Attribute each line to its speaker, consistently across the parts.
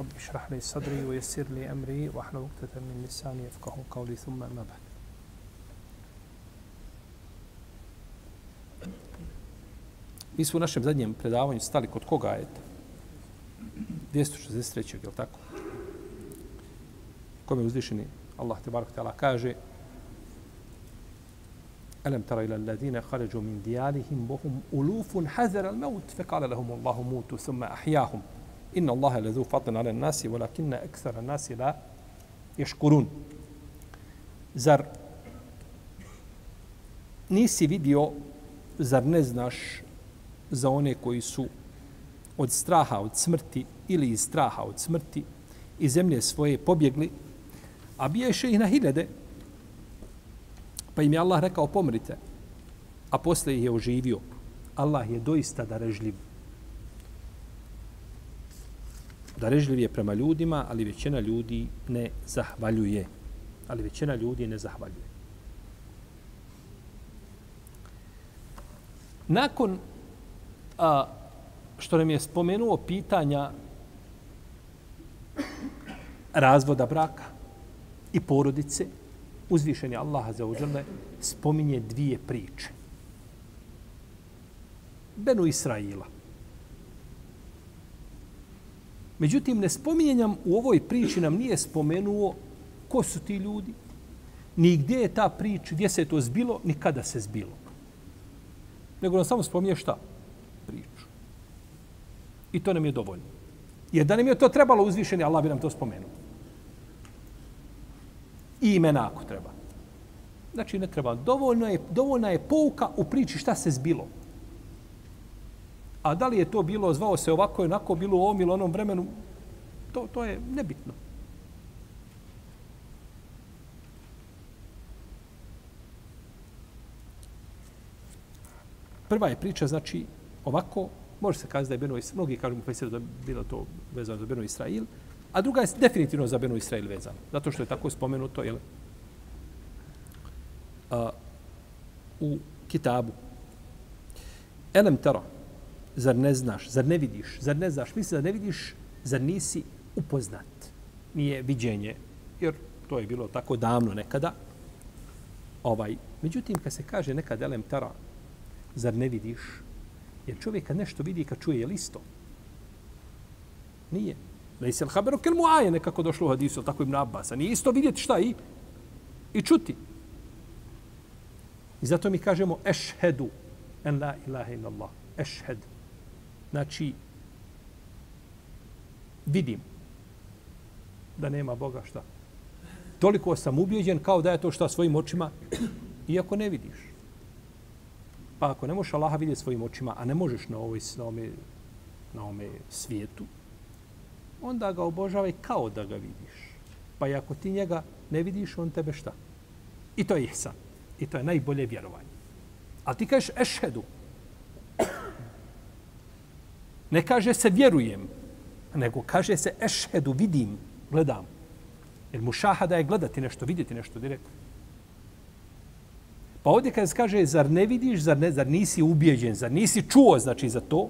Speaker 1: رب اشرح لي صدري ويسر لي أمري واحلل عقدة من لساني يفقه قولي ثم أما بعد Mi smo u našem zadnjem predavanju stali kod koga je 263. je li tako? Kome je uzvišeni Allah te barak ta'ala kaže ألم تر إلى الذين خرجوا من ديارهم وهم ألوف حذر الموت فقال لهم الله موتوا ثم أحياهم inna Allahe lezu fatin ala nasi, volakinne ekstara nasi la ješkurun. Zar nisi vidio, zar ne znaš za one koji su od straha od smrti ili iz straha od smrti i zemlje svoje pobjegli, a biješe ih na hiljade, pa im je Allah rekao pomrite, a posle ih je oživio. Allah je doista darežljiv. Darežljiv je prema ljudima, ali većina ljudi ne zahvaljuje. Ali većina ljudi ne zahvaljuje. Nakon a, što nam je spomenuo pitanja razvoda braka i porodice, uzvišeni Allah za uđele spominje dvije priče. Benu Israila. Međutim, ne spominjenjam u ovoj priči nam nije spomenuo ko su ti ljudi, ni gdje je ta priča, gdje se je to zbilo, ni kada se zbilo. Nego nam samo spominje šta? Priču. I to nam je dovoljno. Jer da nam je to trebalo uzvišeni, Allah bi nam to spomenuo. I imena ako treba. Znači ne treba. Dovoljno je, dovoljna je pouka u priči šta se zbilo. A da li je to bilo, zvao se ovako onako, bilo u ovom ili onom vremenu, to, to je nebitno. Prva je priča, znači, ovako, može se kazati da je Beno Israel, mnogi kažu mu pa da je bilo to vezano za Beno Israel, a druga je definitivno za Beno Israel vezano, zato što je tako spomenuto, jel, a, u kitabu. Elem tera, zar ne znaš, zar ne vidiš, zar ne znaš, misli da ne vidiš, zar nisi upoznat. Nije viđenje, jer to je bilo tako davno nekada. Ovaj, međutim, kad se kaže nekad elem tara, zar ne vidiš? Jer čovjek kad nešto vidi, kad čuje, je listo? Nije. Ne se haberu kel muaje nekako došlo u hadisu, tako im nabasa. Nije isto vidjeti šta i, i čuti. I zato mi kažemo ešhedu en la ilaha illallah. Ešhedu. Znači, vidim da nema Boga šta. Toliko sam ubijeđen kao da je to šta svojim očima, iako ne vidiš. Pa ako ne možeš Allaha vidjeti svojim očima, a ne možeš na ovoj, na ovome, na ovome svijetu, onda ga obožavaj kao da ga vidiš. Pa ako ti njega ne vidiš, on tebe šta? I to je ihsan. I to je najbolje vjerovanje. A ti kažeš ešhedu. Ne kaže se vjerujem, nego kaže se ešhedu, vidim, gledam. Jer mu šahada je gledati nešto, vidjeti nešto direktno. Pa ovdje kada se kaže, zar ne vidiš, zar, ne, zar nisi ubijeđen, zar nisi čuo, znači, za to,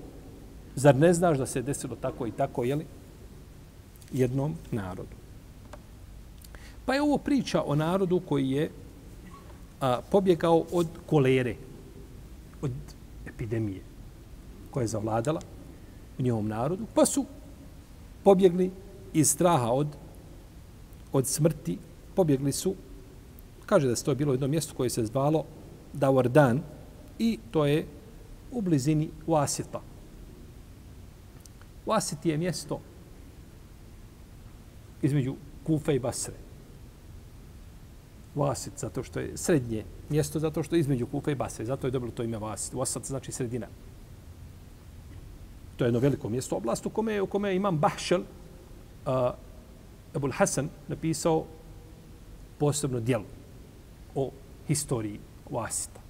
Speaker 1: zar ne znaš da se desilo tako i tako, jeli, jednom narodu. Pa je ovo priča o narodu koji je a, pobjegao od kolere, od epidemije koja je zavladala u njevom narodu, pa su pobjegli iz straha od, od smrti, pobjegli su Kaže da se to je bilo jedno mjesto koje se zvalo Dawardan i to je u blizini Wasita. Wasit je mjesto između Kufa i Basre. Wasit, zato što je srednje mjesto, zato što je između Kufa i Basre. Zato je dobilo to ime Wasit. Wasit znači sredina. To je jedno veliko mjesto, oblast u kome, u kome imam Bahšel, uh, Ebul Hasan, napisao posebno dijelo o historiji Vasita.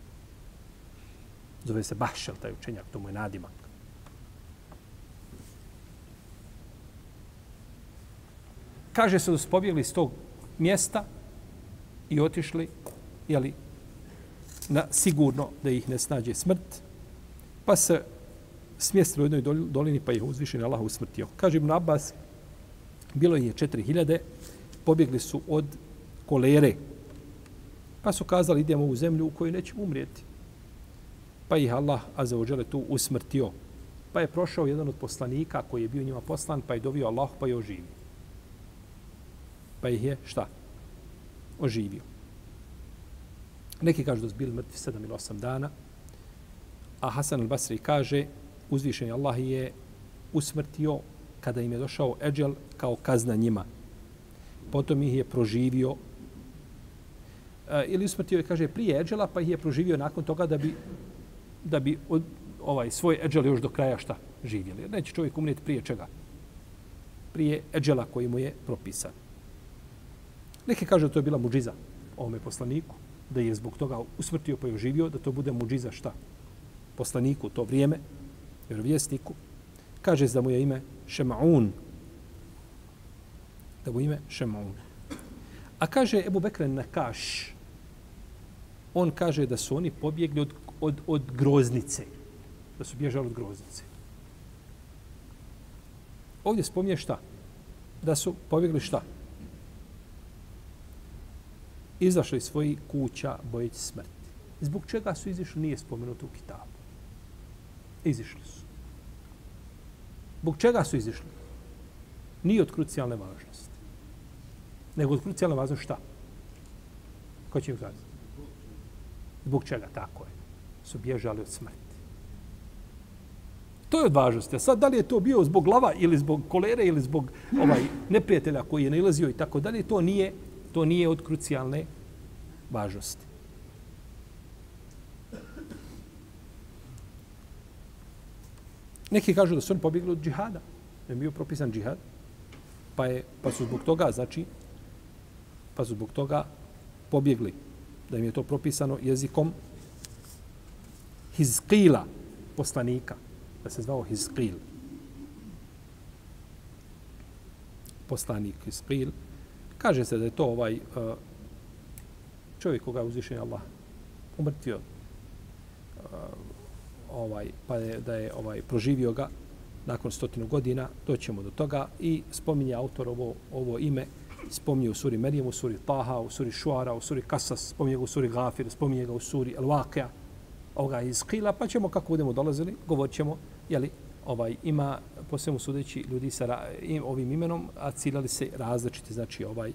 Speaker 1: Zove se Bahšel, taj učenjak, to mu je nadimak. Kaže se da su pobjegli iz tog mjesta i otišli, jeli, na sigurno da ih ne snađe smrt, pa se smjestili u jednoj dolini, pa ih uzvišen Allah usmrtio. Kaže Ibn Abbas, bilo je 4000, pobjegli su od kolere, pa su kazali idemo u zemlju u kojoj nećemo umrijeti. Pa ih Allah, a tu usmrtio. Pa je prošao jedan od poslanika koji je bio njima poslan, pa je dovio Allah, pa je oživio. Pa ih je, šta? Oživio. Neki kažu da su bili mrtvi 7 ili 8 dana, a Hasan al-Basri kaže, uzvišeni Allah je usmrtio kada im je došao Eđel kao kazna njima. Potom ih je proživio e, ili usmrtio je, kaže, prije Eđela, pa ih je proživio nakon toga da bi, da bi od, ovaj svoj Eđel još do kraja šta živjeli. Neće čovjek umrijeti prije čega? Prije Eđela koji mu je propisan. Neki kažu da to je bila muđiza ovome poslaniku, da je zbog toga usmrtio pa je oživio, da to bude muđiza šta? Poslaniku to vrijeme, vjerovjesniku, kaže da mu je ime Šemaun. Da mu je ime Šemaun. A kaže Ebu Bekren Nakaš, on kaže da su oni pobjegli od, od, od groznice. Da su bježali od groznice. Ovdje spominje šta? Da su pobjegli šta? Izašli iz svojih kuća bojeći smrti. Zbog čega su izišli nije spomenuto u kitabu. Izišli su. Bog čega su izišli? Nije od krucijalne važnosti. Nego od krucijalne važnosti šta? Ko će im kazati? Zbog čega? Tako je. Su bježali od smrti. To je od važnosti. A sad, da li je to bio zbog glava ili zbog kolere ili zbog ovaj neprijatelja koji je nailazio i tako dalje, to nije, to nije od krucijalne važnosti. Neki kažu da su oni pobjegli od džihada. Ne bio propisan džihad. Pa, je, pa su zbog toga, znači, pa su zbog toga pobjegli. Da im je to propisano jezikom Hizkila, poslanika. Da se zvao Hizkil. Poslanik Hizkil. Kaže se da je to ovaj eh, čovjek koga je uzvišen Allah umrtio eh, ovaj pa je, da je ovaj proživio ga nakon stotinu godina, doćemo do toga i spominje autor ovo, ovo ime, spominje u suri Merijem, u suri Taha, u suri Šuara, u suri Kasas, spominje ga u suri Gafir, spominje ga u suri Al-Waqia, ovoga iz Kila, pa ćemo kako budemo dolazili, govorit ćemo, jeli, ovaj, ima po svemu sudeći ljudi sa im, ovim imenom, a ciljali se različiti, znači ovaj,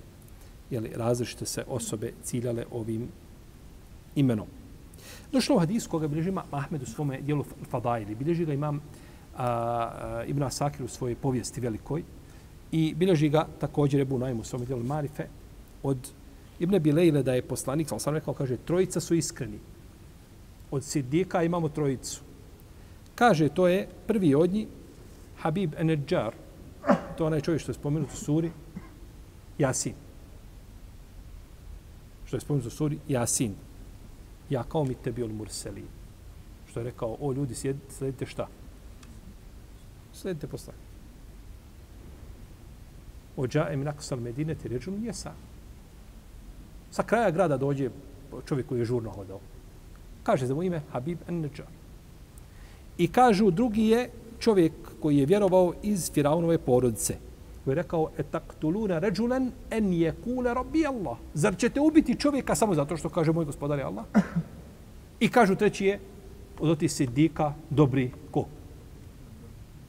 Speaker 1: jeli, različite se osobe ciljale ovim imenom. Došlo u hadisu koga bilježi Mahmed u svome dijelu Fadaili. Bilježi ga imam a, a, Ibn Asakir u svojoj povijesti velikoj. I bilježi ga također Ebu Naim u svome dijelu Marife od Ibn Bilejle da je poslanik, ali sam rekao, kaže, trojica su iskreni. Od Sidika imamo trojicu. Kaže, to je prvi od njih, Habib Enedjar. To je onaj čovjek što je spomenut u suri Jasin. Što je spomenut u suri Jasin ja kao mi tebi ol murseli. Što je rekao, o ljudi, sledite šta? Sledite poslanje. Ođa em nakusal medine ti ređu. Sa kraja grada dođe čovjek koji je žurno hodao. Kaže za mu ime Habib en Neđar. I kažu drugi je čovjek koji je vjerovao iz Firaunove porodice. Koji je rekao, etaktuluna ređulen en je kule rabbi Allah. Zar ćete ubiti čovjeka samo zato što kaže moj gospodar je Allah? I kažu treći je, od oti sidika, dobri, ko?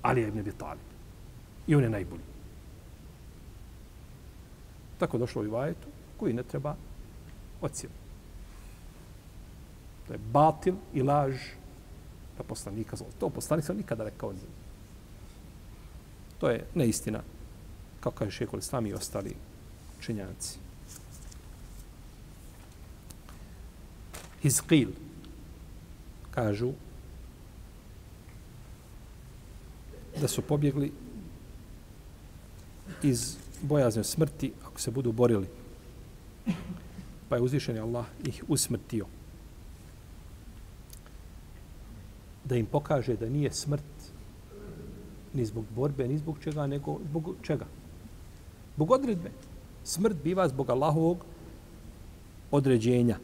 Speaker 1: Ali je ibn Talib. I on je najbolji. Tako došlo i vajetu, koji ne treba ocijeli. To je batil i laž na poslanika. To poslanik sam nikada rekao nije. To je neistina kao kaže šehol islam i ostali činjanci. Hizqil kažu da su pobjegli iz bojazne smrti ako se budu borili Pa je uzvišen Allah ih usmrtio. Da im pokaže da nije smrt ni zbog borbe, ni zbog čega, nego zbog čega? Zbog odredbe. Smrt biva zbog Allahovog određenja.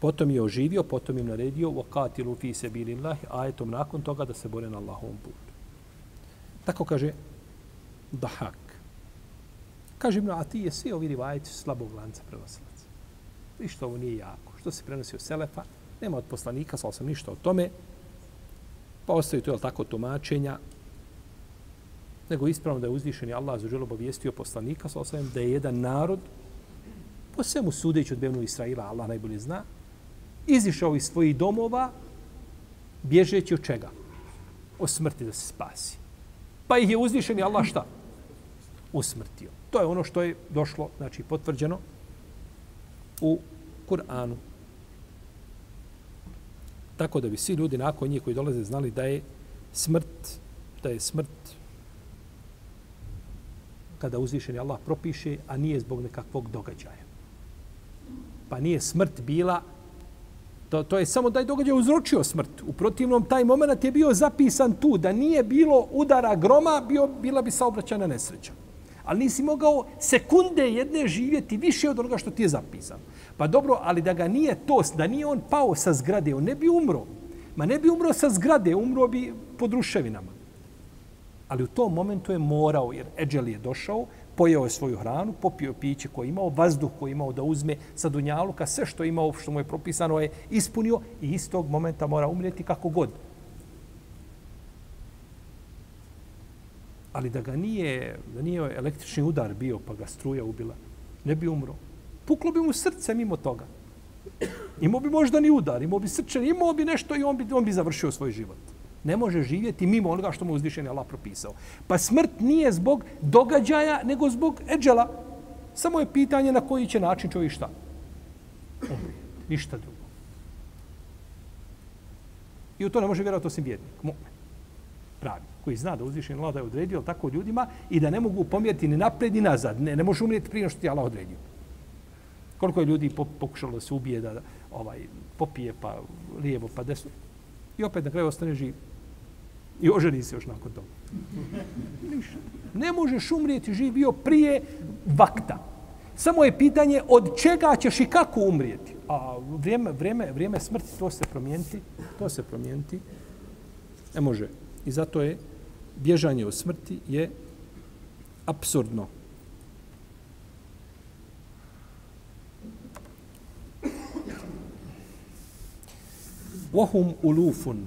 Speaker 1: Potom je oživio, potom im naredio وَقَاتِلُوا فِي سَبِيلِ اللَّهِ ajetom nakon toga da se bore na Allahovom putu. Tako kaže Dahak. Kaže Ibn Ati je svi ovi rivajeti slabog lanca prenosilaca. I što ovo nije jako. Što se prenosi od Selefa, nema od poslanika, sal sam ništa o tome. Pa ostaju to, je tako, tumačenja. Nego ispravno da je uzvišeni Allah za želo obavijestio poslanika, sa sam da je jedan narod, po svemu sudeći od Bevnu Israila, Allah najbolje zna, izišao iz svojih domova, bježeći od čega? O smrti da se spasi. Pa ih je uzvišeni Allah šta? Usmrtio. To je ono što je došlo, znači potvrđeno u Kur'anu. Tako da bi svi ljudi nakon njih koji dolaze znali da je smrt, da je smrt kada uzvišeni Allah propiše, a nije zbog nekakvog događaja. Pa nije smrt bila To, to je samo da je događaj uzročio smrt. U protivnom, taj moment je bio zapisan tu. Da nije bilo udara groma, bio, bila bi saobraćana nesreća. Ali nisi mogao sekunde jedne živjeti više od onoga što ti je zapisan. Pa dobro, ali da ga nije to, da nije on pao sa zgrade, on ne bi umro. Ma ne bi umro sa zgrade, umro bi pod ruševinama. Ali u tom momentu je morao, jer Eđel je došao, pojeo je svoju hranu, popio piće koje imao, vazduh koji imao da uzme sa dunjaluka, sve što imao, što mu je propisano je ispunio i iz tog momenta mora umrijeti kako god. Ali da ga nije, da nije električni udar bio pa ga struja ubila, ne bi umro. Puklo bi mu srce mimo toga. Imao bi možda ni udar, imao bi srčan, imao bi nešto i on bi, on bi završio svoj život ne može živjeti mimo onoga što mu uzvišen je Allah propisao. Pa smrt nije zbog događaja, nego zbog eđela. Samo je pitanje na koji će način čovjek šta. Umri. Ništa drugo. I u to ne može vjerovati osim vjernik. Mu'min. Pravi. Koji zna da uzvišen Allah da je odredio tako ljudima i da ne mogu pomjeriti ni napred ni nazad. Ne, ne može umrijeti prije što ti Allah odredio. Koliko je ljudi pokušalo da se ubije da ovaj popije pa lijevo pa desno. I opet na kraju ostane živ. I oženi se još nakon toga. Ništa. Ne možeš umrijeti živ bio prije vakta. Samo je pitanje od čega ćeš i kako umrijeti. A vrijeme, vrijeme, vrijeme smrti, to se promijeniti. To se promijeniti. Ne može. I zato je bježanje od smrti je absurdno. Wahum ulufun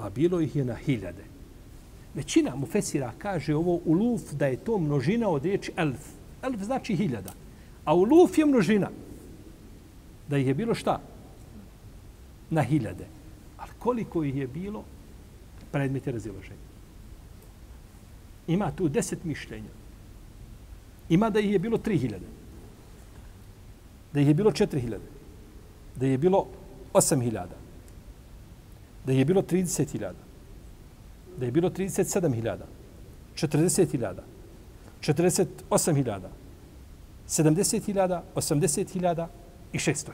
Speaker 1: a bilo ih je na hiljade. Većina mu fesira kaže ovo uluf da je to množina od riječi elf. Elf znači hiljada. A uluf je množina. Da ih je bilo šta? Na hiljade. Ali koliko ih je bilo? Predmet je razilaženja. Ima tu deset mišljenja. Ima da ih je bilo tri hiljade. Da ih je bilo četiri hiljade. Da ih je bilo osam hiljada da je bilo 30.000, da je bilo 37.000, 40.000, 48.000, 70.000, 80.000 i 600.000.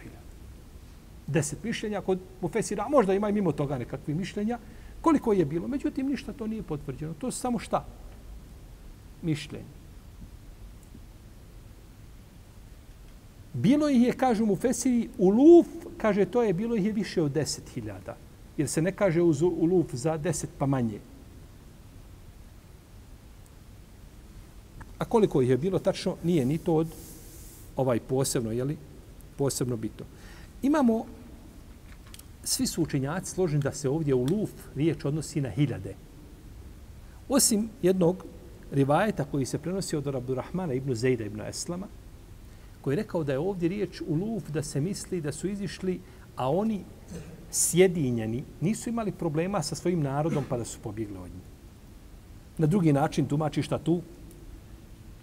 Speaker 1: Deset mišljenja kod Mufesira, a možda ima i mimo toga nekakvi mišljenja, koliko je bilo. Međutim, ništa to nije potvrđeno. To je samo šta? Mišljenje. Bilo ih je, kažu mu Fesiri, u Luf, kaže, to je bilo ih je više od deset hiljada. Jer se ne kaže uz uluf za deset pa manje. A koliko ih je bilo tačno, nije ni to od ovaj posebno, jeli, posebno bito. Imamo, svi su učenjaci složeni da se ovdje u luf riječ odnosi na hiljade. Osim jednog rivajeta koji se prenosi od Abdurrahmana ibn Zejda ibn Eslama, koji je rekao da je ovdje riječ u luf da se misli da su izišli, a oni sjedinjeni nisu imali problema sa svojim narodom pa da su pobjegli od njih. Na drugi način tumači šta tu?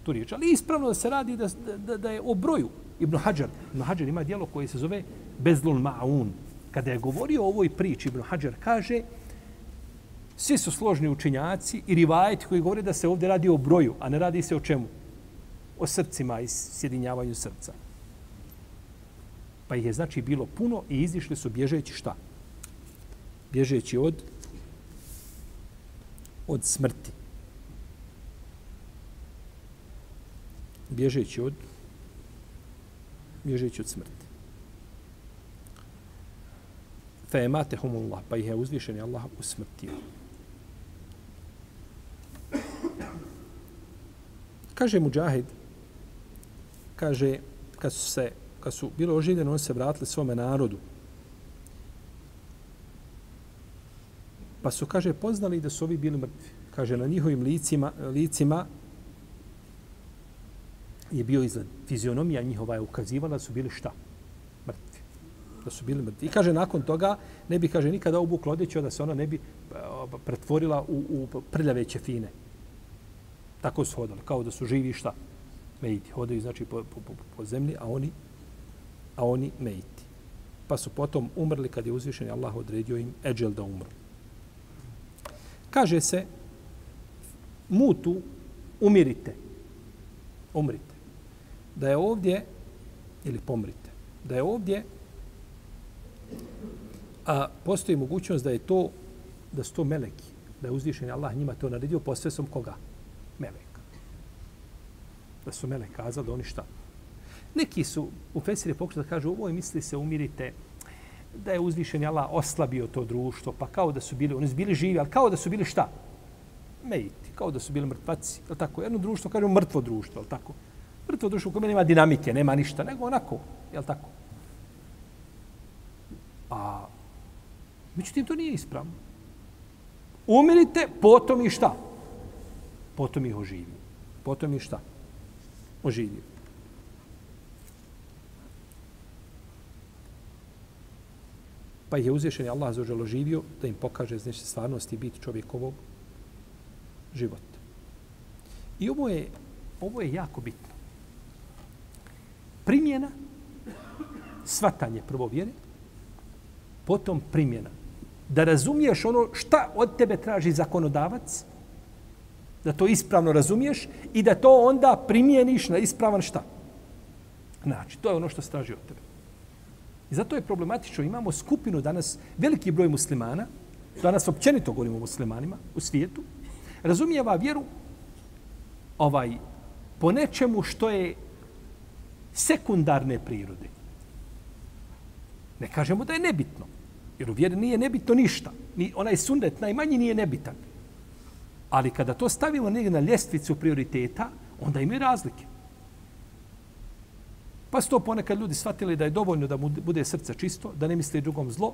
Speaker 1: Tu riječ. Ali ispravno da se radi da, da, da je o broju. Ibn Hajar, Ibn Hajar ima dijelo koje se zove Bezlul Ma'un. Kada je govorio o ovoj priči, Ibn Hajar kaže svi su složni učinjaci i rivajeti koji govore da se ovdje radi o broju, a ne radi se o čemu? O srcima i sjedinjavanju srca. Pa ih je znači bilo puno i izišli su bježeći šta? Bježeći od od smrti. Bježeći od bježeći od smrti. Fa ematehumullah, pa ih je uzvišen Allah usmrtio. Kaže Mujahid, kaže, kad su se, kad su bilo oživljeni, oni se vratili svome narodu. Pa su, kaže, poznali da su ovi bili mrtvi. Kaže, na njihovim licima, licima je bio izgled. Fizionomija njihova je ukazivala da su bili šta? Mrtvi. Da su bili mrtvi. I kaže, nakon toga, ne bi, kaže, nikada obukla odjeću, da se ona ne bi e, pretvorila u, u prljave ćefine. Tako su hodali, kao da su živi šta? Mejiti. Hodaju, znači, po, po, po, po zemlji, a oni, a oni mejti. Pa su potom umrli kad je uzvišen Allah odredio im eđel da umru. Kaže se, mutu, umirite. Umrite. Da je ovdje, ili pomrite, da je ovdje, a postoji mogućnost da je to, da su to meleki, da je uzvišen Allah njima to naredio posvesom koga? Meleka. Da su melek kazali da oni šta? Neki su u Fesire pokušali da kažu, ovo misli se umirite, da je uzvišen Allah oslabio to društvo, pa kao da su bili, oni su bili živi, ali kao da su bili šta? Mejiti, kao da su bili mrtvaci. Je tako? Jedno društvo, kažemo mrtvo društvo, je tako? Mrtvo društvo u kojem nema dinamike, nema ništa, nego onako, je tako? A, međutim, to nije ispravno. Umirite, potom i šta? Potom ih oživio. Potom i šta? Oživio. Pa ih je uzvišen Allah za oželo živio da im pokaže znači, stvarnost i biti čovjekovog života. I ovo je, ovo je jako bitno. Primjena, svatanje prvo vjere, potom primjena. Da razumiješ ono šta od tebe traži zakonodavac, da to ispravno razumiješ i da to onda primjeniš na ispravan šta. Znači, to je ono što se traži od tebe. I zato je problematično. Imamo skupinu danas, veliki broj muslimana, danas općenito govorimo o muslimanima u svijetu, razumijeva vjeru ovaj, po nečemu što je sekundarne prirode. Ne kažemo da je nebitno. Jer u vjeri nije nebitno ništa. Ni onaj sundet najmanji nije nebitan. Ali kada to stavimo negdje na ljestvicu prioriteta, onda imaju razlike. Pa su to ponekad ljudi shvatili da je dovoljno da mu bude srce čisto, da ne misli drugom zlo,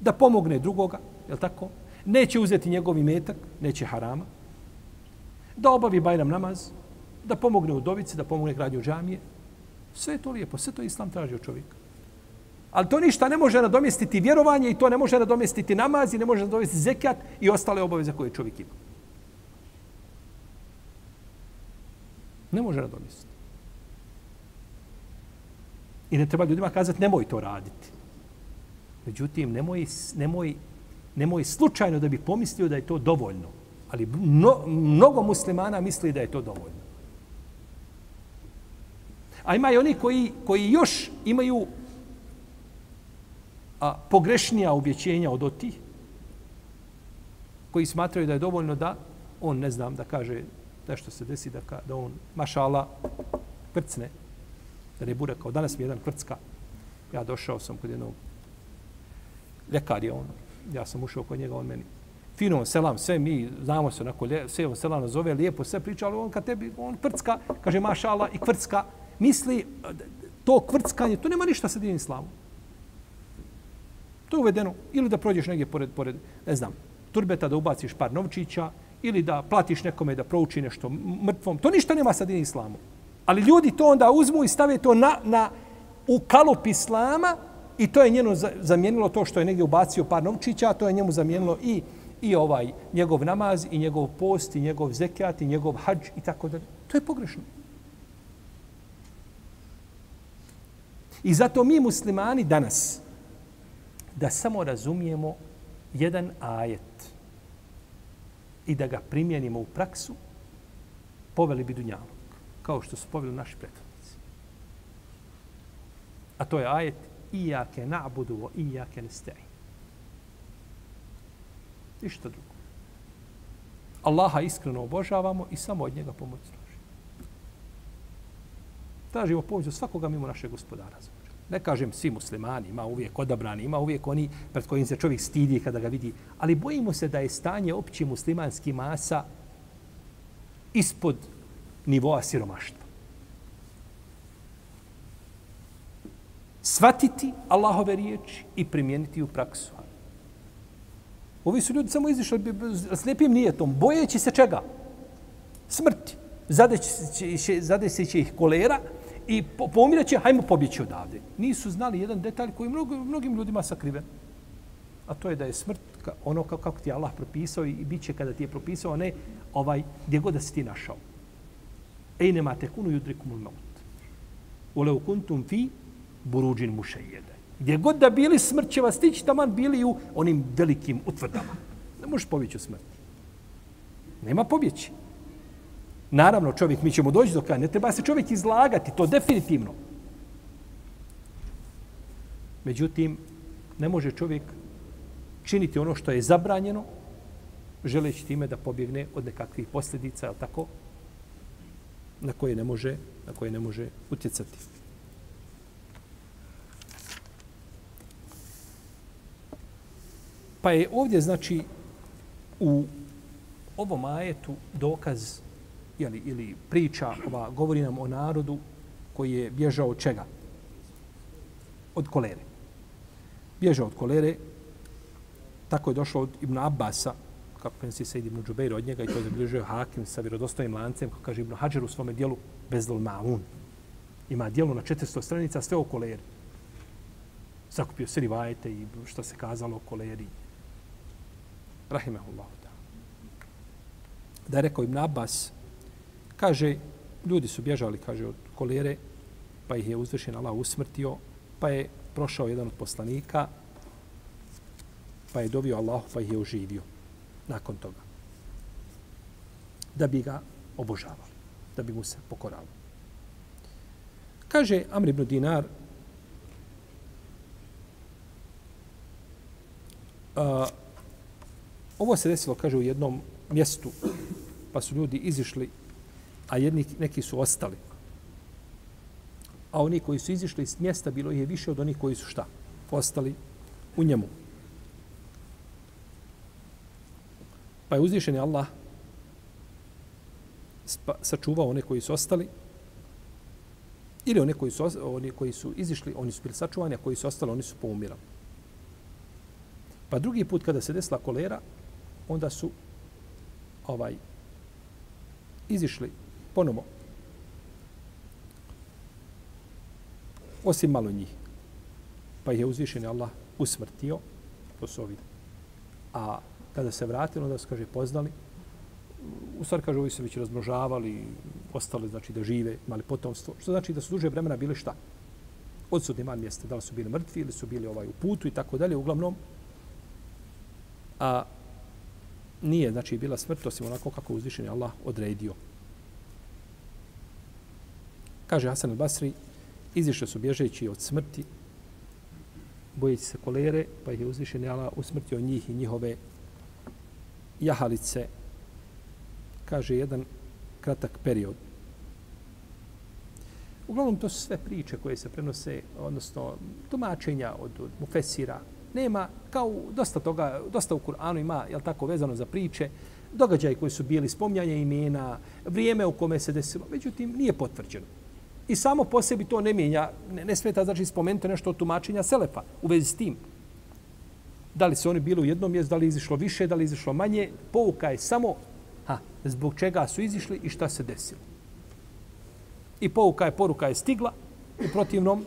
Speaker 1: da pomogne drugoga, je tako? Neće uzeti njegov imetak, neće harama, da obavi bajram namaz, da pomogne u dovici, da pomogne gradnju džamije. Sve je to lijepo, sve to islam traži od čovjeka. Ali to ništa ne može nadomjestiti vjerovanje i to ne može nadomjestiti namaz i ne može nadomjestiti zekijat i ostale obaveze koje čovjek ima. Ne može nadomjestiti. I ne treba ljudima kazati nemoj to raditi. Međutim, nemoj, nemoj, nemoj slučajno da bi pomislio da je to dovoljno. Ali mno, mnogo muslimana misli da je to dovoljno. A ima i oni koji, koji još imaju a, pogrešnija uvjećenja od otih, koji smatraju da je dovoljno da on, ne znam, da kaže nešto se desi, da, ka, da on, mašala, prcne, da ne bude kao danas mi jedan krcka. Ja došao sam kod jednog ljekar je on. Ja sam ušao kod njega, on meni fino selam, sve mi znamo se onako, sve on selam zove, lijepo sve priča, ali on kad tebi, on krcka, kaže mašala i krcka, misli to krckanje, to nema ništa sa dinim islamom. To je uvedeno. Ili da prođeš negdje pored, pored, ne znam, turbeta da ubaciš par novčića, ili da platiš nekome da prouči nešto mrtvom. To ništa nema sa dinim islamom. Ali ljudi to onda uzmu i stave to na, na, u kalup islama i to je njeno zamijenilo to što je negdje ubacio par novčića, to je njemu zamijenilo i i ovaj njegov namaz i njegov post i njegov zekat i njegov hadž i tako dalje. To je pogrešno. I zato mi muslimani danas da samo razumijemo jedan ajet i da ga primjenimo u praksu, poveli bi dunjalu kao što su poveli naši prethodnici. A to je ajet Iyake na'budu wa iyake nesta'in. Ništa drugo. Allaha iskreno obožavamo i samo od njega pomoć tražimo. Tražimo pomoć od svakoga mimo našeg gospodara. Ne kažem svi muslimani, ima uvijek odabrani, ima uvijek oni pred kojim se čovjek stidi kada ga vidi. Ali bojimo se da je stanje opći muslimanski masa ispod nivoa siromaštva. Svatiti Allahove riječi i primijeniti u praksu. Ovi su ljudi samo izišli s lijepim nijetom, bojeći se čega? Smrti. Zadeći će ih kolera i pomirat će, hajmo pobjeći odavde. Nisu znali jedan detalj koji mnogo, mnogim ljudima sakriven. A to je da je smrt ono kako ti je Allah propisao i bit će kada ti je propisao, a ne ovaj, gdje god da si ti našao. Ej nema te kunu maut. Ule kuntum fi buruđin mušejede. Gdje god da bili smrt će vas stići, taman bili u onim velikim utvrdama. Ne možeš pobjeći u smrti. Nema pobjeći. Naravno, čovjek, mi ćemo doći do kraja, ne treba se čovjek izlagati, to definitivno. Međutim, ne može čovjek činiti ono što je zabranjeno, želeći time da pobjegne od nekakvih posljedica, ali tako, na koje ne može, na koje ne može utjecati. Pa je ovdje, znači, u ovom ajetu dokaz jeli, ili priča, ova, govori nam o narodu koji je bježao od čega? Od kolere. Bježao od kolere, tako je došlo od Ibn Abbasa, kako prenosi se Ibn Džubeir od njega i to je zabilježio Hakim sa vjerodostojnim lancem, kako kaže Ibn Hajar u svome dijelu Bezdol Ma'un. Ima dijelo na 400 stranica, sve o koleri. Zakupio se rivajete i što se kazalo o koleri. Rahimehullahu da je rekao Ibn Abbas, Kaže, ljudi su bježali, kaže, od kolere, pa ih je uzvršen Allah usmrtio, pa je prošao jedan od poslanika, pa je dovio Allah, pa ih je oživio nakon toga. Da bi ga obožavali, da bi mu se pokoravali. Kaže Amr ibn Dinar, a, ovo se desilo, kaže, u jednom mjestu, pa su ljudi izišli a jedni, neki su ostali. A oni koji su izišli iz mjesta, bilo je više od onih koji su šta? Ostali u njemu. Pa je uzvišen Allah sačuvao one koji su ostali ili one koji su, oni koji su izišli, oni su bili sačuvani, a koji su ostali, oni su poumirali. Pa drugi put kada se desila kolera, onda su ovaj izišli ponovo. Osim malo njih. Pa je uzvišen Allah usmrtio. To su ovi. A kada se vratilo, da se kaže poznali, u stvari kaže, ovi se već razmnožavali, ostali, znači, da žive, imali potomstvo. Što znači da su duže vremena bili šta? Odsudni man mjesta, da li su bili mrtvi ili su bili ovaj u putu i tako dalje, uglavnom. A nije, znači, bila smrt, osim onako kako uzvišen Allah odredio. Kaže Hasan al-Basri, izišli su bježeći od smrti, bojeći se kolere, pa ih je uzvišen Allah usmrtio njih i njihove jahalice, kaže jedan kratak period. Uglavnom, to su sve priče koje se prenose, odnosno tumačenja od, od mufesira. Nema, kao dosta toga, dosta u Kur'anu ima, jel tako, vezano za priče, događaji koji su bili, spomnjanje imena, vrijeme u kome se desilo, međutim, nije potvrđeno. I samo po sebi to ne mijenja, ne, ne smeta znači spomenuti nešto od tumačenja Selefa u vezi s tim. Da li su oni bili u jednom mjestu, da li izišlo više, da li izišlo manje, pouka je samo ha, zbog čega su izišli i šta se desilo. I pouka je, poruka je stigla, u protivnom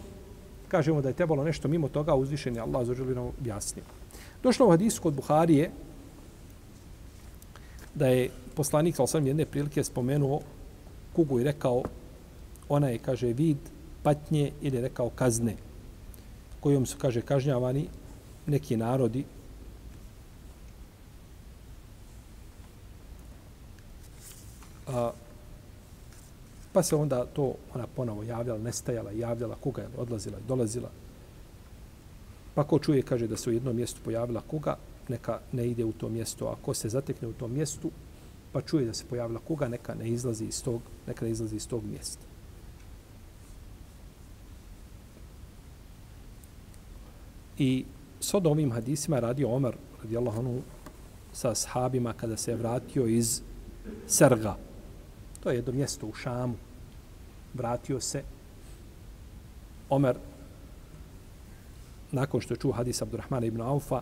Speaker 1: kažemo da je trebalo nešto mimo toga uzvišenje Allah za nam objasnio. Došlo u hadisu kod Buharije da je poslanik, ali sam jedne prilike spomenuo kugu i rekao ona je, kaže, vid patnje ili rekao kazne kojom su, kaže, kažnjavani neki narodi A, pa se onda to ona ponovo javljala, nestajala, javljala, kuga je odlazila i dolazila. Pa ko čuje, kaže da se u jednom mjestu pojavila kuga, neka ne ide u to mjesto. A ko se zatekne u tom mjestu, pa čuje da se pojavila kuga, neka ne izlazi iz tog, neka ne izlazi iz tog mjesta. I s od ovim hadisima radio Omer, radijallahu anhu, sa sahabima kada se je vratio iz Serga. To je jedno mjesto u Šamu. Vratio se Omer nakon što je čuo hadis Abdurrahmana ibn Aufa,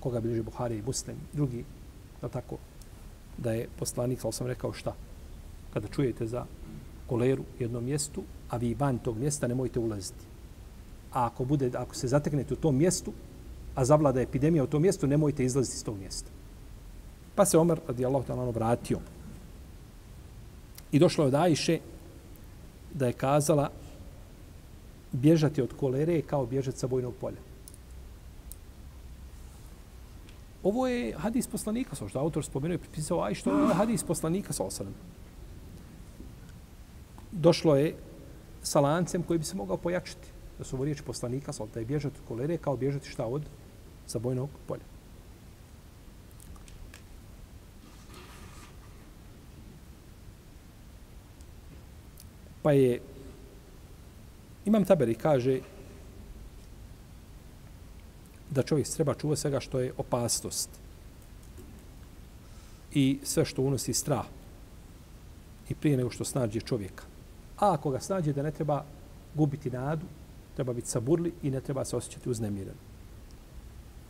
Speaker 1: koga bliže Buhari i Muslim, drugi, da tako, da je poslanik, ali sam rekao šta? Kada čujete za koleru u jednom mjestu, a vi van tog mjesta nemojte ulaziti. A ako, bude, ako se zateknete u tom mjestu, a zavlada epidemija u tom mjestu, nemojte izlaziti iz tog mjesta. Pa se Omer, radi Allah, vratio. I došlo je od Ajše da je kazala bježati od kolere je kao bježati sa bojnog polja. Ovo je hadis poslanika, sa što autor spomenuo i pripisao, aj što je hadis poslanika sa osadom. Došlo je sa lancem koji bi se mogao pojačiti. Da su ovo riječi poslanika, sa da je bježati od kolere kao bježati šta od sa bojnog polja. Pa je Imam Taberi kaže da čovjek treba čuva svega što je opasnost i sve što unosi strah i prije nego što snađe čovjeka. A ako ga snađe da ne treba gubiti nadu, treba biti saburli i ne treba se osjećati uznemiren.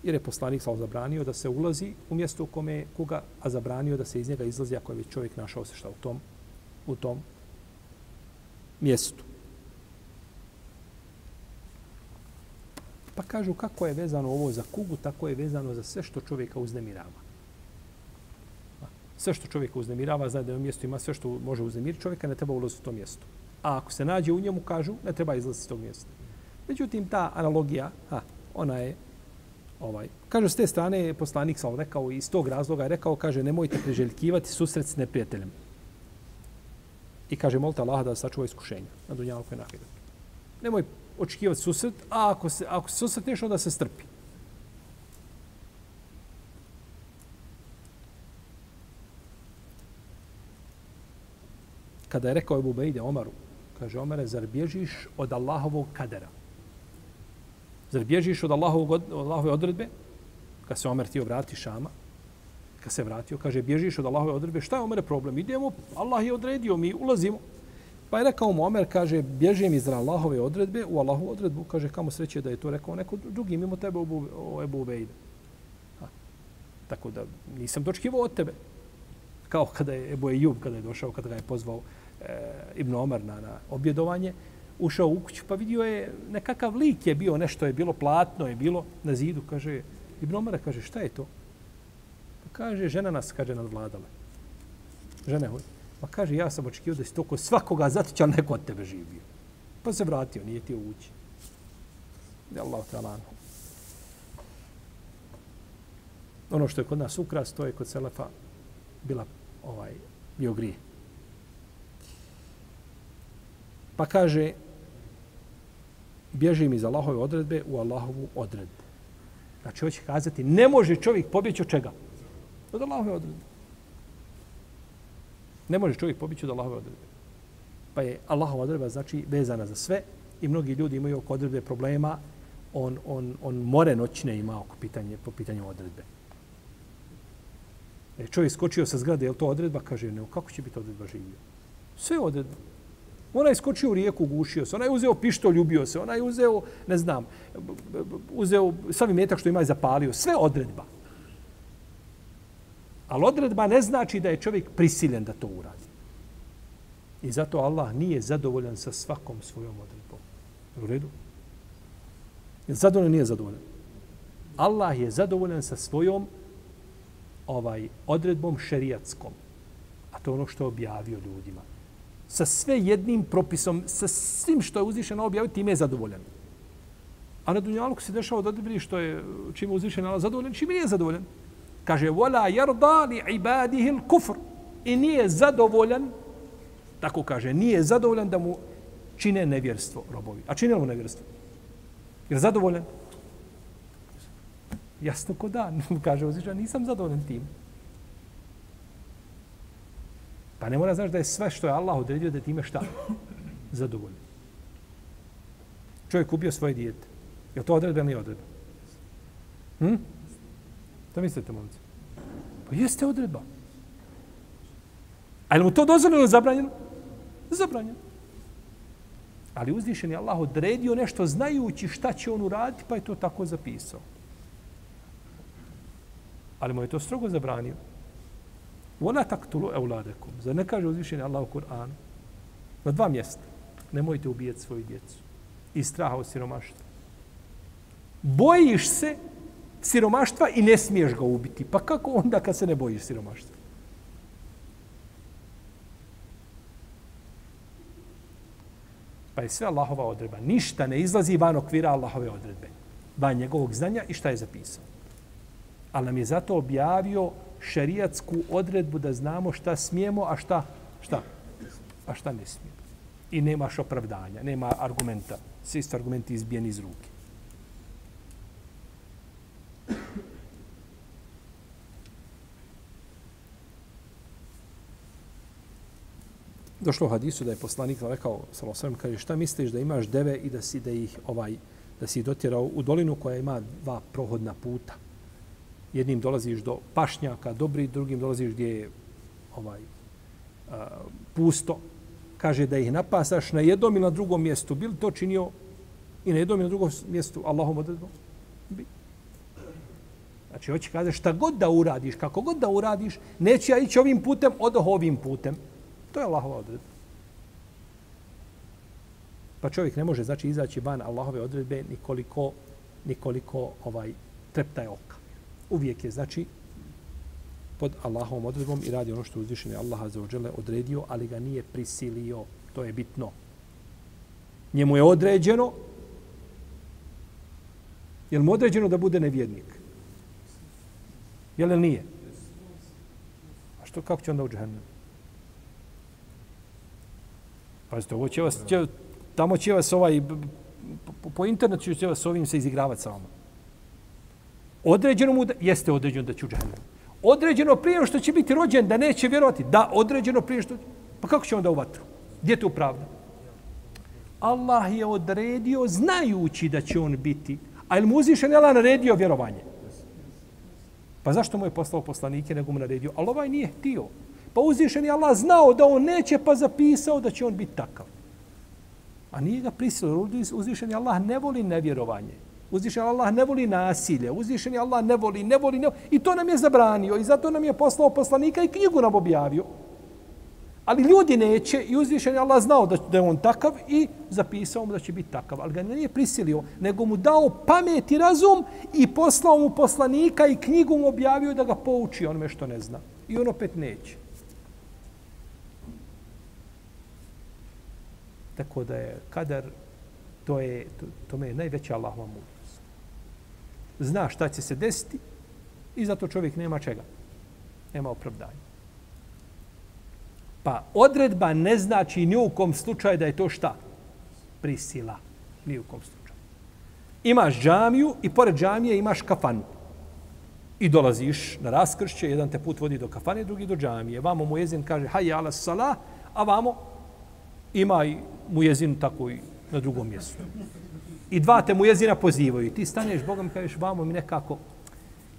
Speaker 1: Jer je poslanik sa zabranio da se ulazi u mjesto u kome je kuga, a zabranio da se iz njega izlazi ako je već čovjek našao se šta u tom, u tom mjestu. Pa kažu kako je vezano ovo za kugu, tako je vezano za sve što čovjeka uznemirava. Sve što čovjeka uznemirava, zna da je u mjestu ima sve što može uznemiriti čovjeka, ne treba ulaziti u to mjesto. A ako se nađe u njemu, kažu, ne treba izlaziti iz tog mjesta. Međutim, ta analogija, ha, ona je, ovaj, Kaže, s te strane je poslanik sam rekao, iz tog razloga je rekao, kaže, nemojte priželjkivati susret s neprijateljem. I kaže, molite Allah da sačuva iskušenja na dunjalku i na Nemoj očekivati susret, a ako se, ako se susretneš, onda se strpi. Kada je rekao Ebu Bejde Omaru, kaže Omare, zar bježiš od Allahovog kadera? Zar bježiš od Allahovog, od Allahove odredbe? Kad se Omer ti vrati Šama, kad se vratio, kaže, bježiš od Allahove odredbe, šta je Omer problem? Idemo, Allah je odredio, mi ulazimo. Pa je rekao mu Omer, kaže, bježim iz Allahove odredbe u Allahu odredbu. Kaže, kamo sreće da je to rekao neko drugi mimo tebe o Ebu Ubejde. Tako da nisam dočkivo od tebe. Kao kada je Ebu Ejub, kada je došao, kada ga je pozvao e, Ibn Omar na, na objedovanje, ušao u kuću, pa vidio je nekakav lik je bio, nešto je bilo, platno je bilo na zidu. Kaže, Ibn Omar kaže, šta je to? Pa kaže, žena nas, kaže, nadvladala. Žene. Pa kaže, ja sam očekio da si toko svakoga zatića, neko od tebe živio. Pa se vratio, nije ti ući. Je Allah te. Ono što je kod nas ukras, to je kod Selefa bila ovaj, bio grije. Pa kaže, bježim mi za Allahove odredbe u Allahovu odredbu. Znači, hoće kazati, ne može čovjek pobjeći od čega? Od Allahove odredbe. Ne može čovjek pobjeći od Allahove odredbe. Pa je Allahova odredba znači vezana za sve i mnogi ljudi imaju oko odredbe problema. On, on, on more noćne ima oko pitanje, po pitanju odredbe. E, čovjek skočio sa zgrade, je to odredba? Kaže, ne, kako će biti odredba živio? Sve odredba. Ona je skočio u rijeku, gušio se. Ona je uzeo pištolj, ljubio se. Ona je uzeo, ne znam, uzeo savi metak što ima i zapalio. Sve odredba. Ali odredba ne znači da je čovjek prisiljen da to uradi. I zato Allah nije zadovoljan sa svakom svojom odredbom. U redu? Je zadovoljan nije zadovoljan? Allah je zadovoljan sa svojom ovaj odredbom šerijatskom. A to je ono što je objavio ljudima. Sa sve jednim propisom, sa svim što je uzvišeno objavio, time je zadovoljan. A na Dunjaluku se dešava da odbri što je čime uzvišen Allah zadovoljan, čime nije zadovoljan. Kaže, vola jarda li ibadihi kufr. I nije zadovoljan, tako kaže, nije zadovoljan da mu čine nevjerstvo robovi. A čine mu nevjerstvo? Je zadovoljan? Jasno ko da. Kaže uzvišen, nisam zadovoljan tim. Pa ne mora znaš da je sve što je Allah odredio da time šta? Zadovoljno. Čovjek ubio svoje dijete. Je to odredba ili nije odredba? Hm? Da mislite, momci? Pa jeste odredba. A je mu to dozvoljeno ili zabranjeno? Zabranjeno. Ali uzvišen je Allah odredio nešto znajući šta će on uraditi, pa je to tako zapisao. Ali mu je to strogo zabranio. Vola taktulu euladekum. Zar ne kaže uzvišeni Allah u Kur'anu? Na dva mjesta. Nemojte ubijeti svoju djecu. I straha od siromaštva. Bojiš se siromaštva i ne smiješ ga ubiti. Pa kako onda kad se ne bojiš siromaštva? Pa je sve Allahova odredba. Ništa ne izlazi van okvira Allahove odredbe. Van njegovog znanja i šta je zapisao. Ali nam je zato objavio šerijatsku odredbu da znamo šta smijemo, a šta, šta, a šta ne smijemo. I nemaš opravdanja, nema argumenta. Svi su argumenti izbijeni iz ruke. došlo u hadisu da je poslanik rekao samo sam kaže šta misliš da imaš deve i da si da ih ovaj da si dotjerao u dolinu koja ima dva prohodna puta jednim dolaziš do pašnjaka dobri drugim dolaziš gdje je ovaj a, pusto kaže da ih napasaš na jednom ili na drugom mjestu bil to činio i na jednom i na drugom mjestu Allahom odredbom bi Znači, hoće kaže šta god da uradiš, kako god da uradiš, neće ja ići ovim putem, odoh ovim putem. To je Allahova odredba. Pa čovjek ne može znači izaći van Allahove odredbe nikoliko nikoliko ovaj treptaje oko. Uvijek je znači pod Allahovom odredbom i radi ono što uzvišeni Allah za ođele odredio, ali ga nije prisilio. To je bitno. Njemu je određeno je li mu određeno da bude nevjernik? Je li nije? A što, kako će onda u džahennem? Pazite, ovo će vas, će, tamo će vas ovaj, po, po internetu će vas ovim se izigravati sa vama. Određeno mu da, jeste određeno da će u džahnem. Određeno prije što će biti rođen, da neće vjerovati. Da, određeno prije što... Pa kako će onda u vatru? Gdje je to pravda? Allah je odredio znajući da će on biti. A ili mu uzvišen Allah naredio vjerovanje? Pa zašto mu je poslao poslanike nego mu naredio? Ali ovaj nije htio. Pa uzvišen je Allah znao da on neće, pa zapisao da će on biti takav. A nije ga prisilio. Uzvišen je Allah ne voli nevjerovanje. Uzvišen je Allah ne voli nasilje. Uzvišen je Allah ne voli, ne voli, ne voli. I to nam je zabranio. I zato nam je poslao poslanika i knjigu nam objavio. Ali ljudi neće i uzvišen je Allah znao da, da je on takav i zapisao mu da će biti takav. Ali ga nije prisilio, nego mu dao pamet i razum i poslao mu poslanika i knjigu mu objavio da ga pouči onome što ne zna. I on opet neće. Tako da je kadar, to je, to, to me je najveća Allahova mudrost. Zna šta će se desiti i zato čovjek nema čega. Nema opravdanja. Pa odredba ne znači ni u kom slučaju da je to šta? Prisila. Ni u kom slučaju. Imaš džamiju i pored džamije imaš kafanu. I dolaziš na raskršće, jedan te put vodi do kafane, drugi do džamije. Vamo mu jezin kaže, hajja ala salah, a vamo ima i mu jezin tako i na drugom mjestu. I dva te mu jezina pozivaju. Ti staneš Bogom, kažeš, vamo mi nekako,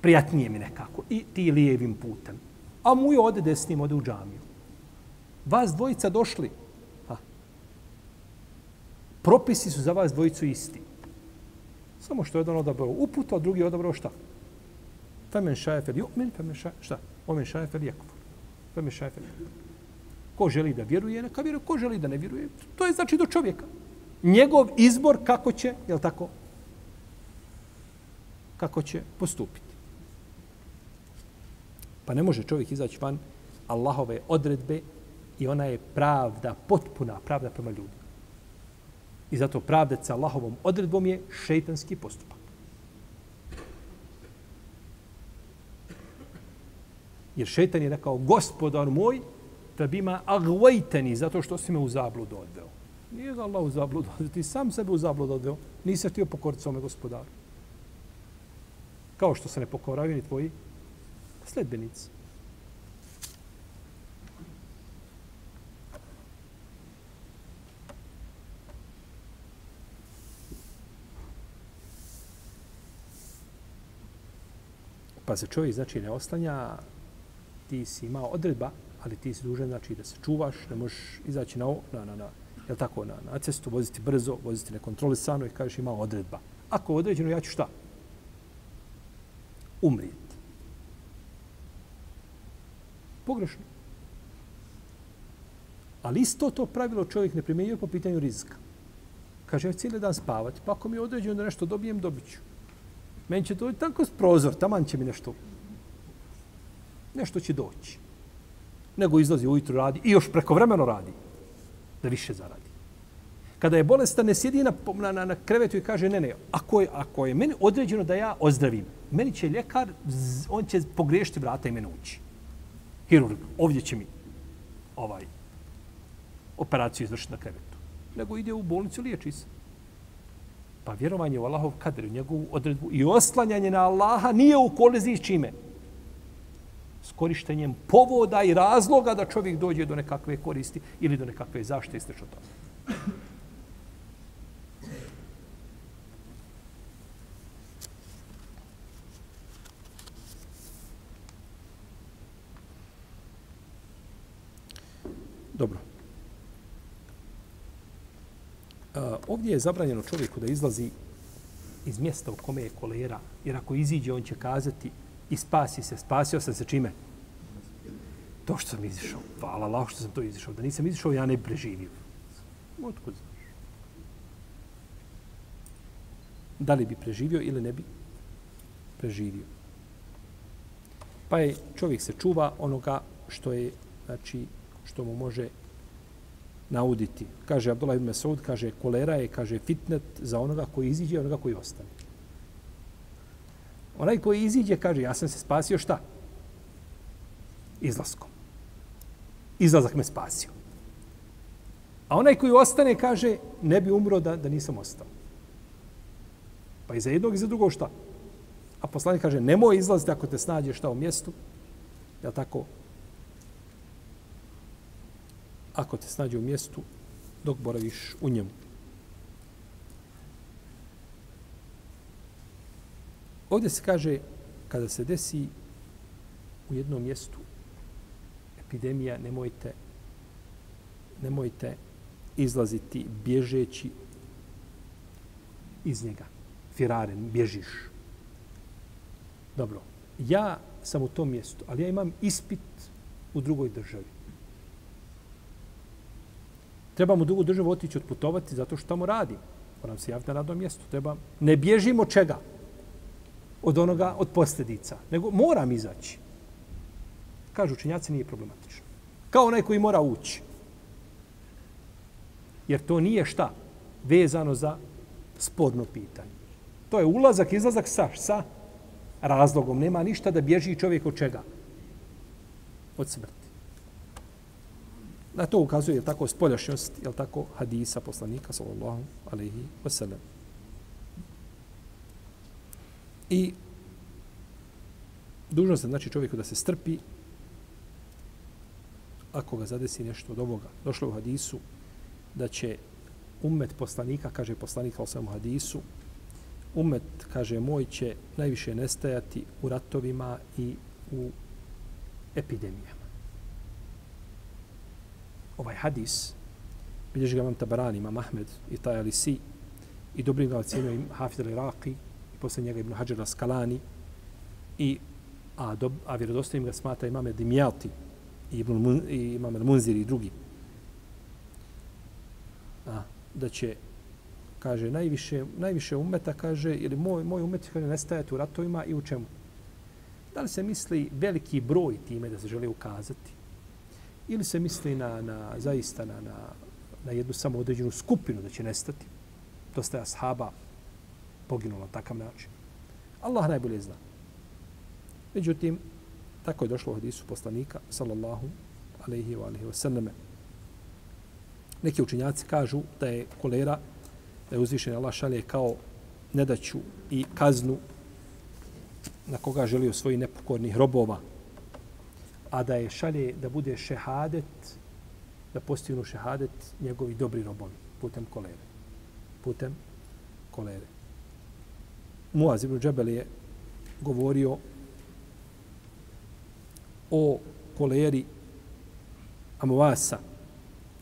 Speaker 1: prijatnije mi nekako. I ti lijevim putem. A mu je ode desnim, ode u džamiju. Vas dvojica došli. Ha. Propisi su za vas dvojicu isti. Samo što je jedan odabrao uput, a drugi odabrao šta? Femen šajefel ju'min, femen šajefel, šta? Omen šajefel jekufur. Femen šajefel jekufur. Ko želi da vjeruje, neka vjeruje. Ko želi da ne vjeruje, to je znači do čovjeka. Njegov izbor kako će, je li tako, kako će postupiti. Pa ne može čovjek izaći van Allahove odredbe i ona je pravda, potpuna pravda prema ljudima. I zato pravda sa Allahovom odredbom je šeitanski postupak. Jer šeitan je rekao, gospodar moj, da bima agvajteni, zato što si me u zabludu odveo. Nije ga Allah u zabludu ti sam sebe u zabludu odveo, nisi htio pokoriti svome gospodaru. Kao što se ne pokoravaju ni tvoji sledbenici. Pa se čovjek, znači, ne oslanja, ti si imao odredba, ali ti si dužan, znači, da se čuvaš, ne možeš izaći na, na, na, na, je tako, na, na cestu, voziti brzo, voziti nekontrolisano i kažeš ima odredba. Ako određeno, ja ću šta? Umrijeti. Pogrešno. Ali isto to pravilo čovjek ne primjenjuje po pitanju rizika. Kaže, ja cijeli dan spavati, pa ako mi je određeno da nešto dobijem, dobit ću. Meni će doći tako s prozor, taman će mi nešto, nešto će doći. Nego izlazi ujutru radi i još prekovremeno radi da više zaradi. Kada je bolestan, ne sjedi na, na, na krevetu i kaže, ne, ne, ako je, ako je meni određeno da ja ozdravim, meni će ljekar, on će pogriješiti vrata i mene ući. Hirurg, ovdje će mi ovaj operaciju izvršiti na krevetu. Nego ide u bolnicu, liječi se. Pa vjerovanje u Allahov kader, u njegovu odredbu i oslanjanje na Allaha nije u koliziji s čime? S korištenjem povoda i razloga da čovjek dođe do nekakve koristi ili do nekakve zaštite i slično tome. Dobro. ovdje je zabranjeno čovjeku da izlazi iz mjesta u kome je kolera, jer ako iziđe, on će kazati i spasi se, spasio sam se čime? To što sam izišao. Hvala Allah što sam to izišao. Da nisam izišao, ja ne bi preživio. Otkud znaš? Da li bi preživio ili ne bi preživio? Pa je čovjek se čuva onoga što je, znači, što mu može nauditi. Kaže Abdullah ibn Mesud, kaže kolera je, kaže fitnet za onoga koji iziđe i onoga koji ostane. Onaj koji iziđe, kaže, ja sam se spasio šta? Izlaskom. Izlazak me spasio. A onaj koji ostane, kaže, ne bi umro da, da nisam ostao. Pa i za jednog i za drugog šta? A poslanik kaže, nemoj izlaziti ako te snađe šta u mjestu. Ja tako, ako te snađe u mjestu dok boraviš u njemu. Ovdje se kaže, kada se desi u jednom mjestu epidemija, nemojte, nemojte izlaziti bježeći iz njega. Firaren, bježiš. Dobro, ja sam u tom mjestu, ali ja imam ispit u drugoj državi Trebam u drugu državu otići odputovati zato što tamo radim. Moram se javiti na radnom mjestu. Treba, ne bježimo čega? Od onoga, od posljedica. Nego moram izaći. Kažu učenjaci, nije problematično. Kao onaj koji mora ući. Jer to nije šta? Vezano za spodno pitanje. To je ulazak, izlazak sa, sa razlogom. Nema ništa da bježi čovjek od čega? Od smrti. Na to ukazuje je tako spoljašnjost, je tako hadisa poslanika sallallahu alaihi wasallam. I dužno se znači čovjeku da se strpi ako ga zadesi nešto od ovoga. Došlo u hadisu da će umet poslanika, kaže poslanik u samom hadisu, umet, kaže, moj će najviše nestajati u ratovima i u epidemijama ovaj hadis, bilježi ga vam Tabarani, imam Ahmed i taj Alisi, i dobri ga ocjenio im Hafid al-Iraqi, posle njega Ibn Hajar Askalani, i, a, do, a vjerodostojim ga smata imame Dimjati, i, Ibn, i imam Munzir i drugi. A, da će, kaže, najviše, najviše umeta, kaže, ili moj, moj umet kaže, nestaje u ratovima i u čemu? Da li se misli veliki broj time da se želi ukazati? ili se misli na, na zaista na, na, na jednu samo određenu skupinu da će nestati. Dosta je ashaba poginulo na takav način. Allah najbolje zna. Međutim, tako je došlo u hadisu poslanika, sallallahu alaihi wa alaihi wa sallame. Neki učinjaci kažu da je kolera, da je uzvišen Allah šalje kao nedaću i kaznu na koga želi svoji nepokornih robova, a da je šalje da bude šehadet, da postignu šehadet njegovi dobri robovi putem kolere. Putem kolere. Muaz ibn Džebel je govorio o koleri Amuasa.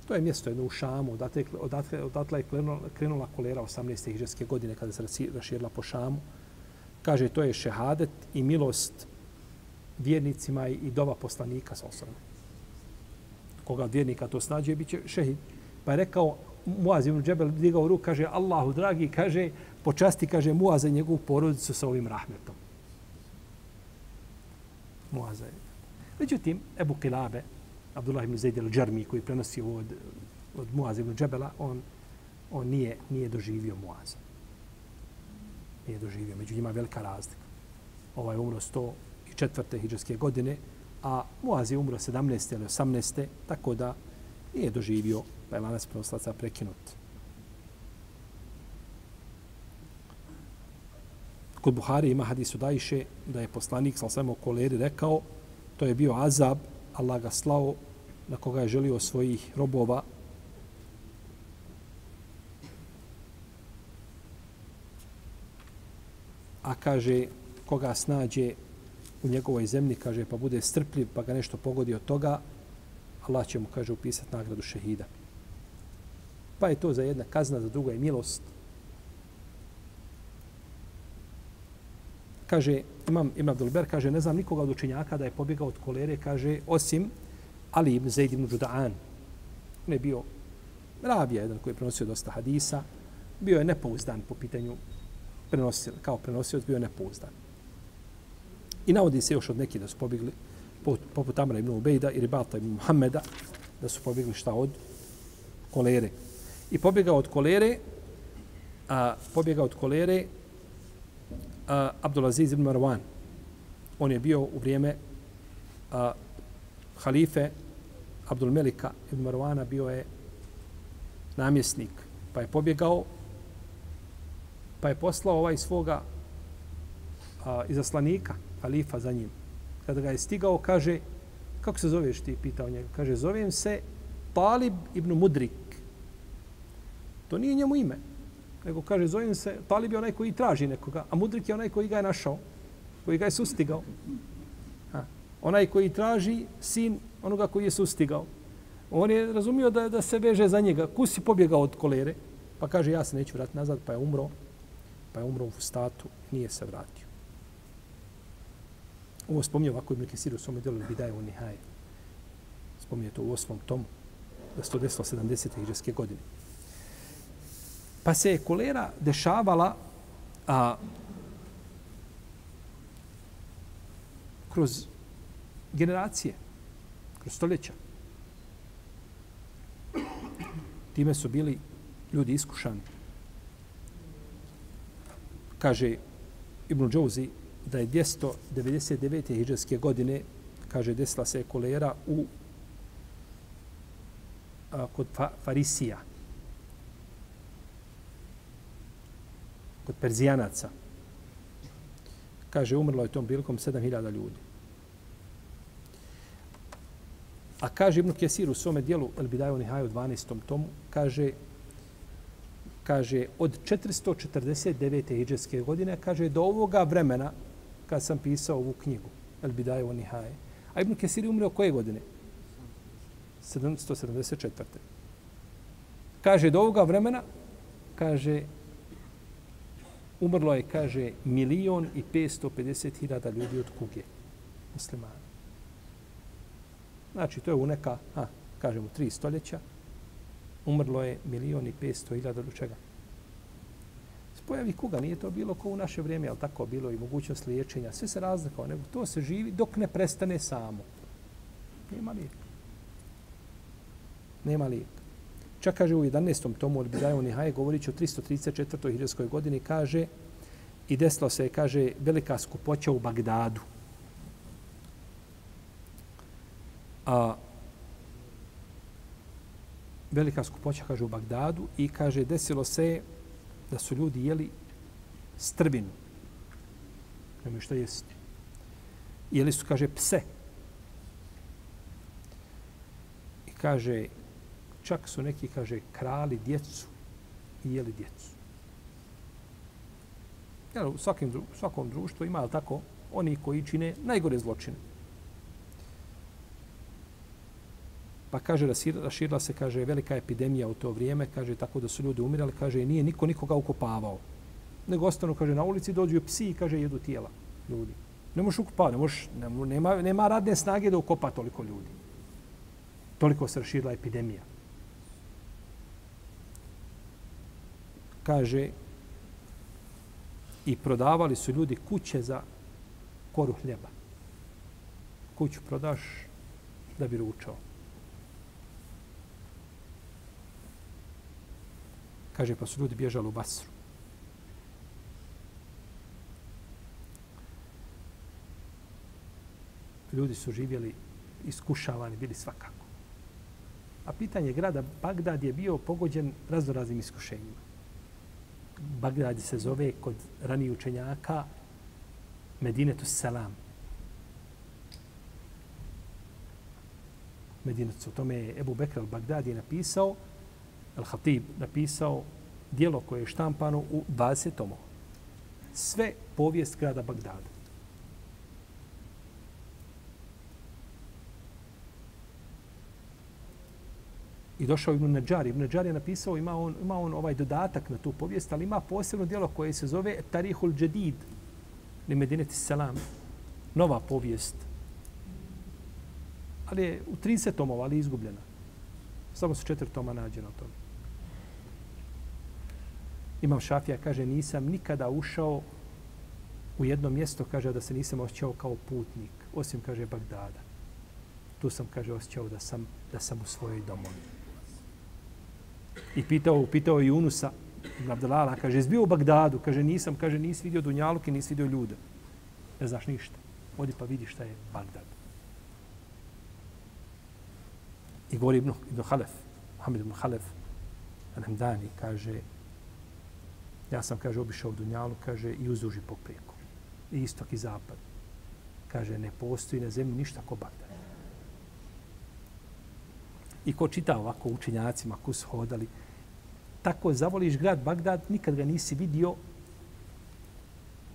Speaker 1: To je mjesto jedno u Šamu, odatle, odatle, odatle je krenula, krenula kolera 18. hiđarske godine kada se raširila po Šamu. Kaže, to je šehadet i milost vjernicima i dova poslanika sa osrame. Koga od vjernika to snađe, bit će šehid. Pa je rekao, Muaz ibn Džebel digao ruku, kaže, Allahu dragi, kaže, počasti, kaže, Muaza i njegovu porodicu sa ovim rahmetom. Muaza je. Međutim, Ebu Kilabe, Abdullah ibn Zaid al-Džarmi, koji prenosi od, od Muaza ibn Džebela, on, on nije, nije doživio Muaza. Nije doživio. Među njima velika razlika. Ovaj umro 104. hijđarske godine, a Muaz je umro 17. ili 18. tako da nije doživio, pa je lanac prenoslaca prekinut. Kod Buhari ima hadis od Ajše da je poslanik, sal svemo koleri, rekao, to je bio azab, Allah ga slao na koga je želio svojih robova a kaže koga snađe u njegovoj zemlji, kaže, pa bude strpljiv, pa ga nešto pogodi od toga, Allah će mu, kaže, upisati nagradu šehida. Pa je to za jedna kazna, za druga je milost. Kaže, imam Ibn Abdulber, kaže, ne znam nikoga od učenjaka da je pobjegao od kolere, kaže, osim Ali ibn Zaid ibn Juda'an. On je bio rabija, jedan koji je prenosio dosta hadisa. Bio je nepouzdan po pitanju prenosio, kao prenosio, bio je nepouzdan. I navodi se još od nekih da su pobjegli, poput Amra ibn Ubejda i Ribata ibn Muhammeda, da su pobjegli šta od kolere. I pobjegao od kolere, a, pobjegao od kolere a, Abdulaziz ibn Marwan. On je bio u vrijeme a, halife Abdul Melika ibn Marwana bio je namjesnik, pa je pobjegao, pa je poslao ovaj svoga a, izaslanika, halifa za njim. Kada ga je stigao, kaže, kako se zoveš ti, pitao njega. Kaže, zovem se Talib ibn Mudrik. To nije njemu ime. Nego kaže, zovem se, Talib je onaj koji traži nekoga, a Mudrik je onaj koji ga je našao, koji ga je sustigao. Ha. Onaj koji traži sin onoga koji je sustigao. On je razumio da, da se veže za njega. Kus je pobjegao od kolere, pa kaže, ja se neću vratiti nazad, pa je umro. Pa je umro u statu, nije se vratio. Ovo spominje ovako Ibn Kesir u svome delu Bidaje u Nihaje. Spominje to u osmom tomu, da se to desilo 70. iđeske godine. Pa se je kolera dešavala a, kroz generacije, kroz stoljeća. Time su bili ljudi iskušani. Kaže Ibn Džouzi, da je 299. hijđarske godine, kaže, desila se kolera u a, kod fa, Farisija, kod Perzijanaca. Kaže, umrlo je tom prilikom 7000 ljudi. A kaže Ibn Kesir u svome dijelu El Bidaju Nihaju u 12. tomu, kaže, kaže od 449. hijđarske godine, kaže do ovoga vremena, kad sam pisao ovu knjigu, El Bidaje o Nihaje. A Ibn Kesir je umrio koje godine? 774. Kaže, do ovoga vremena, kaže, umrlo je, kaže, milion i 550 hiljada ljudi od kuge muslimana. Znači, to je u neka, ha, kažemo, tri stoljeća, umrlo je milion i 500 hiljada od čega? pojavi kuga, nije to bilo ko u naše vrijeme, ali tako bilo i mogućnost liječenja, sve se razlikao, nego to se živi dok ne prestane samo. Nema lijeka. Nema lijeka. Čak kaže u 11. tomu od Bidaju Nihaje, govorit će o 334. hiljadskoj godini, kaže, i desilo se, kaže, velika skupoća u Bagdadu. A, velika skupoća, kaže, u Bagdadu i kaže, desilo se da su ljudi jeli strbinu. Nemaju što jesti. Jeli su, kaže, pse. I kaže, čak su neki, kaže, krali djecu i jeli djecu. Jel, u, svakim, svakom društvu ima, ali tako, oni koji čine najgore zločine. Pa kaže, raširila se, kaže, velika epidemija u to vrijeme, kaže, tako da su ljudi umirali, kaže, nije niko nikoga ukopavao. Nego ostanu, kaže, na ulici dođu psi i, kaže, jedu tijela ljudi. Ne možeš ukopavati, ne možeš, nema, nema radne snage da ukopa toliko ljudi. Toliko se raširila epidemija. Kaže, i prodavali su ljudi kuće za koru hljeba. Kuću prodaš da bi ručao. Kaže, pa su ljudi bježali u Basru. Ljudi su živjeli iskušavani, bili svakako. A pitanje grada Bagdad je bio pogođen raznoraznim iskušenjima. Bagdad se zove kod ranijih učenjaka Medinetu Salam. Medinetu. O tome je Ebu Bekr al-Bagdad je napisao, al-Hatib napisao dijelo koje je štampano u 20 tomova. Sve povijest grada Bagdada. I došao Ibn Nadjar. Ibn Nadjar je napisao, ima on, ima on ovaj dodatak na tu povijest, ali ima posebno dijelo koje se zove Tarihul Jadid, li Medineti Salam, nova povijest. Ali je u 30 tomova, ali izgubljena. Samo su četiri toma nađena o tome. Imam Šafija, kaže, nisam nikada ušao u jedno mjesto, kaže, da se nisam osjećao kao putnik, osim, kaže, Bagdada. Tu sam, kaže, osjećao da sam, da sam u svojoj domovini. I pitao, pitao je Junusa, Abdelala, kaže, jesi bio u Bagdadu? Kaže, nisam, kaže, nisi vidio Dunjaluk i nisi vidio ljude. Ne znaš ništa. Odi pa vidi šta je Bagdad. I govori Ibn, Ibn Halef, Muhammed Ibn Halef, Al-Hamdani, kaže, ja sam, kaže, obišao Dunjalu, kaže, i uzuži poprijeku. I istok i zapad. Kaže, ne postoji na zemlji ništa ko Bagdad. I ko čita ovako učenjacima, ko su hodali, tako zavoliš grad Bagdad, nikad ga nisi vidio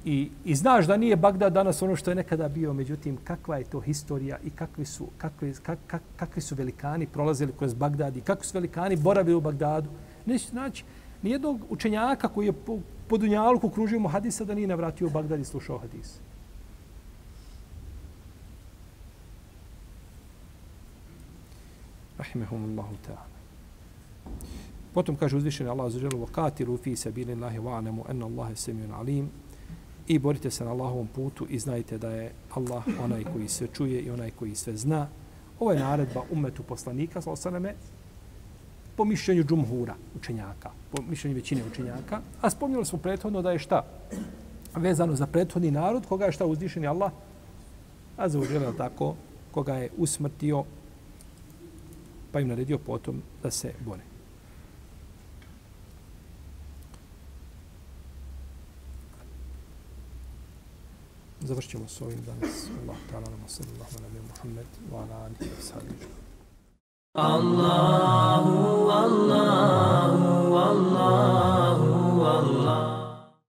Speaker 1: i, i znaš da nije Bagdad danas ono što je nekada bio, međutim, kakva je to historija i kakvi su, kakvi, kak, kak, kakvi su velikani prolazili kroz Bagdad i kakvi su velikani boravili u Bagdadu. Neće znači, nijednog učenjaka koji je po, po Dunjalku kružio mu hadisa da nije navratio u Bagdad i slušao hadis. rahimehumullahu ta'ala. Potom kaže uzvišeni Allah za želu vakatiru fi sabilillahi wa'anemu enna samiun alim i borite se na Allahovom putu i znajte da je Allah onaj koji sve čuje i onaj koji sve zna. Ovo je naredba umetu poslanika, sa osaname, po mišljenju džumhura učenjaka, po mišljenju većine učenjaka, a spomnjali smo prethodno da je šta? Vezano za prethodni narod, koga je šta uzvišeni Allah? A za tako, koga je usmrtio pa im naredio potom da se bore. Završćemo s ovim danas. Allah ta'ala nama sallallahu ala nebiju Muhammed wa ala alihi wa sallam. Allahu, Allahu, Allahu.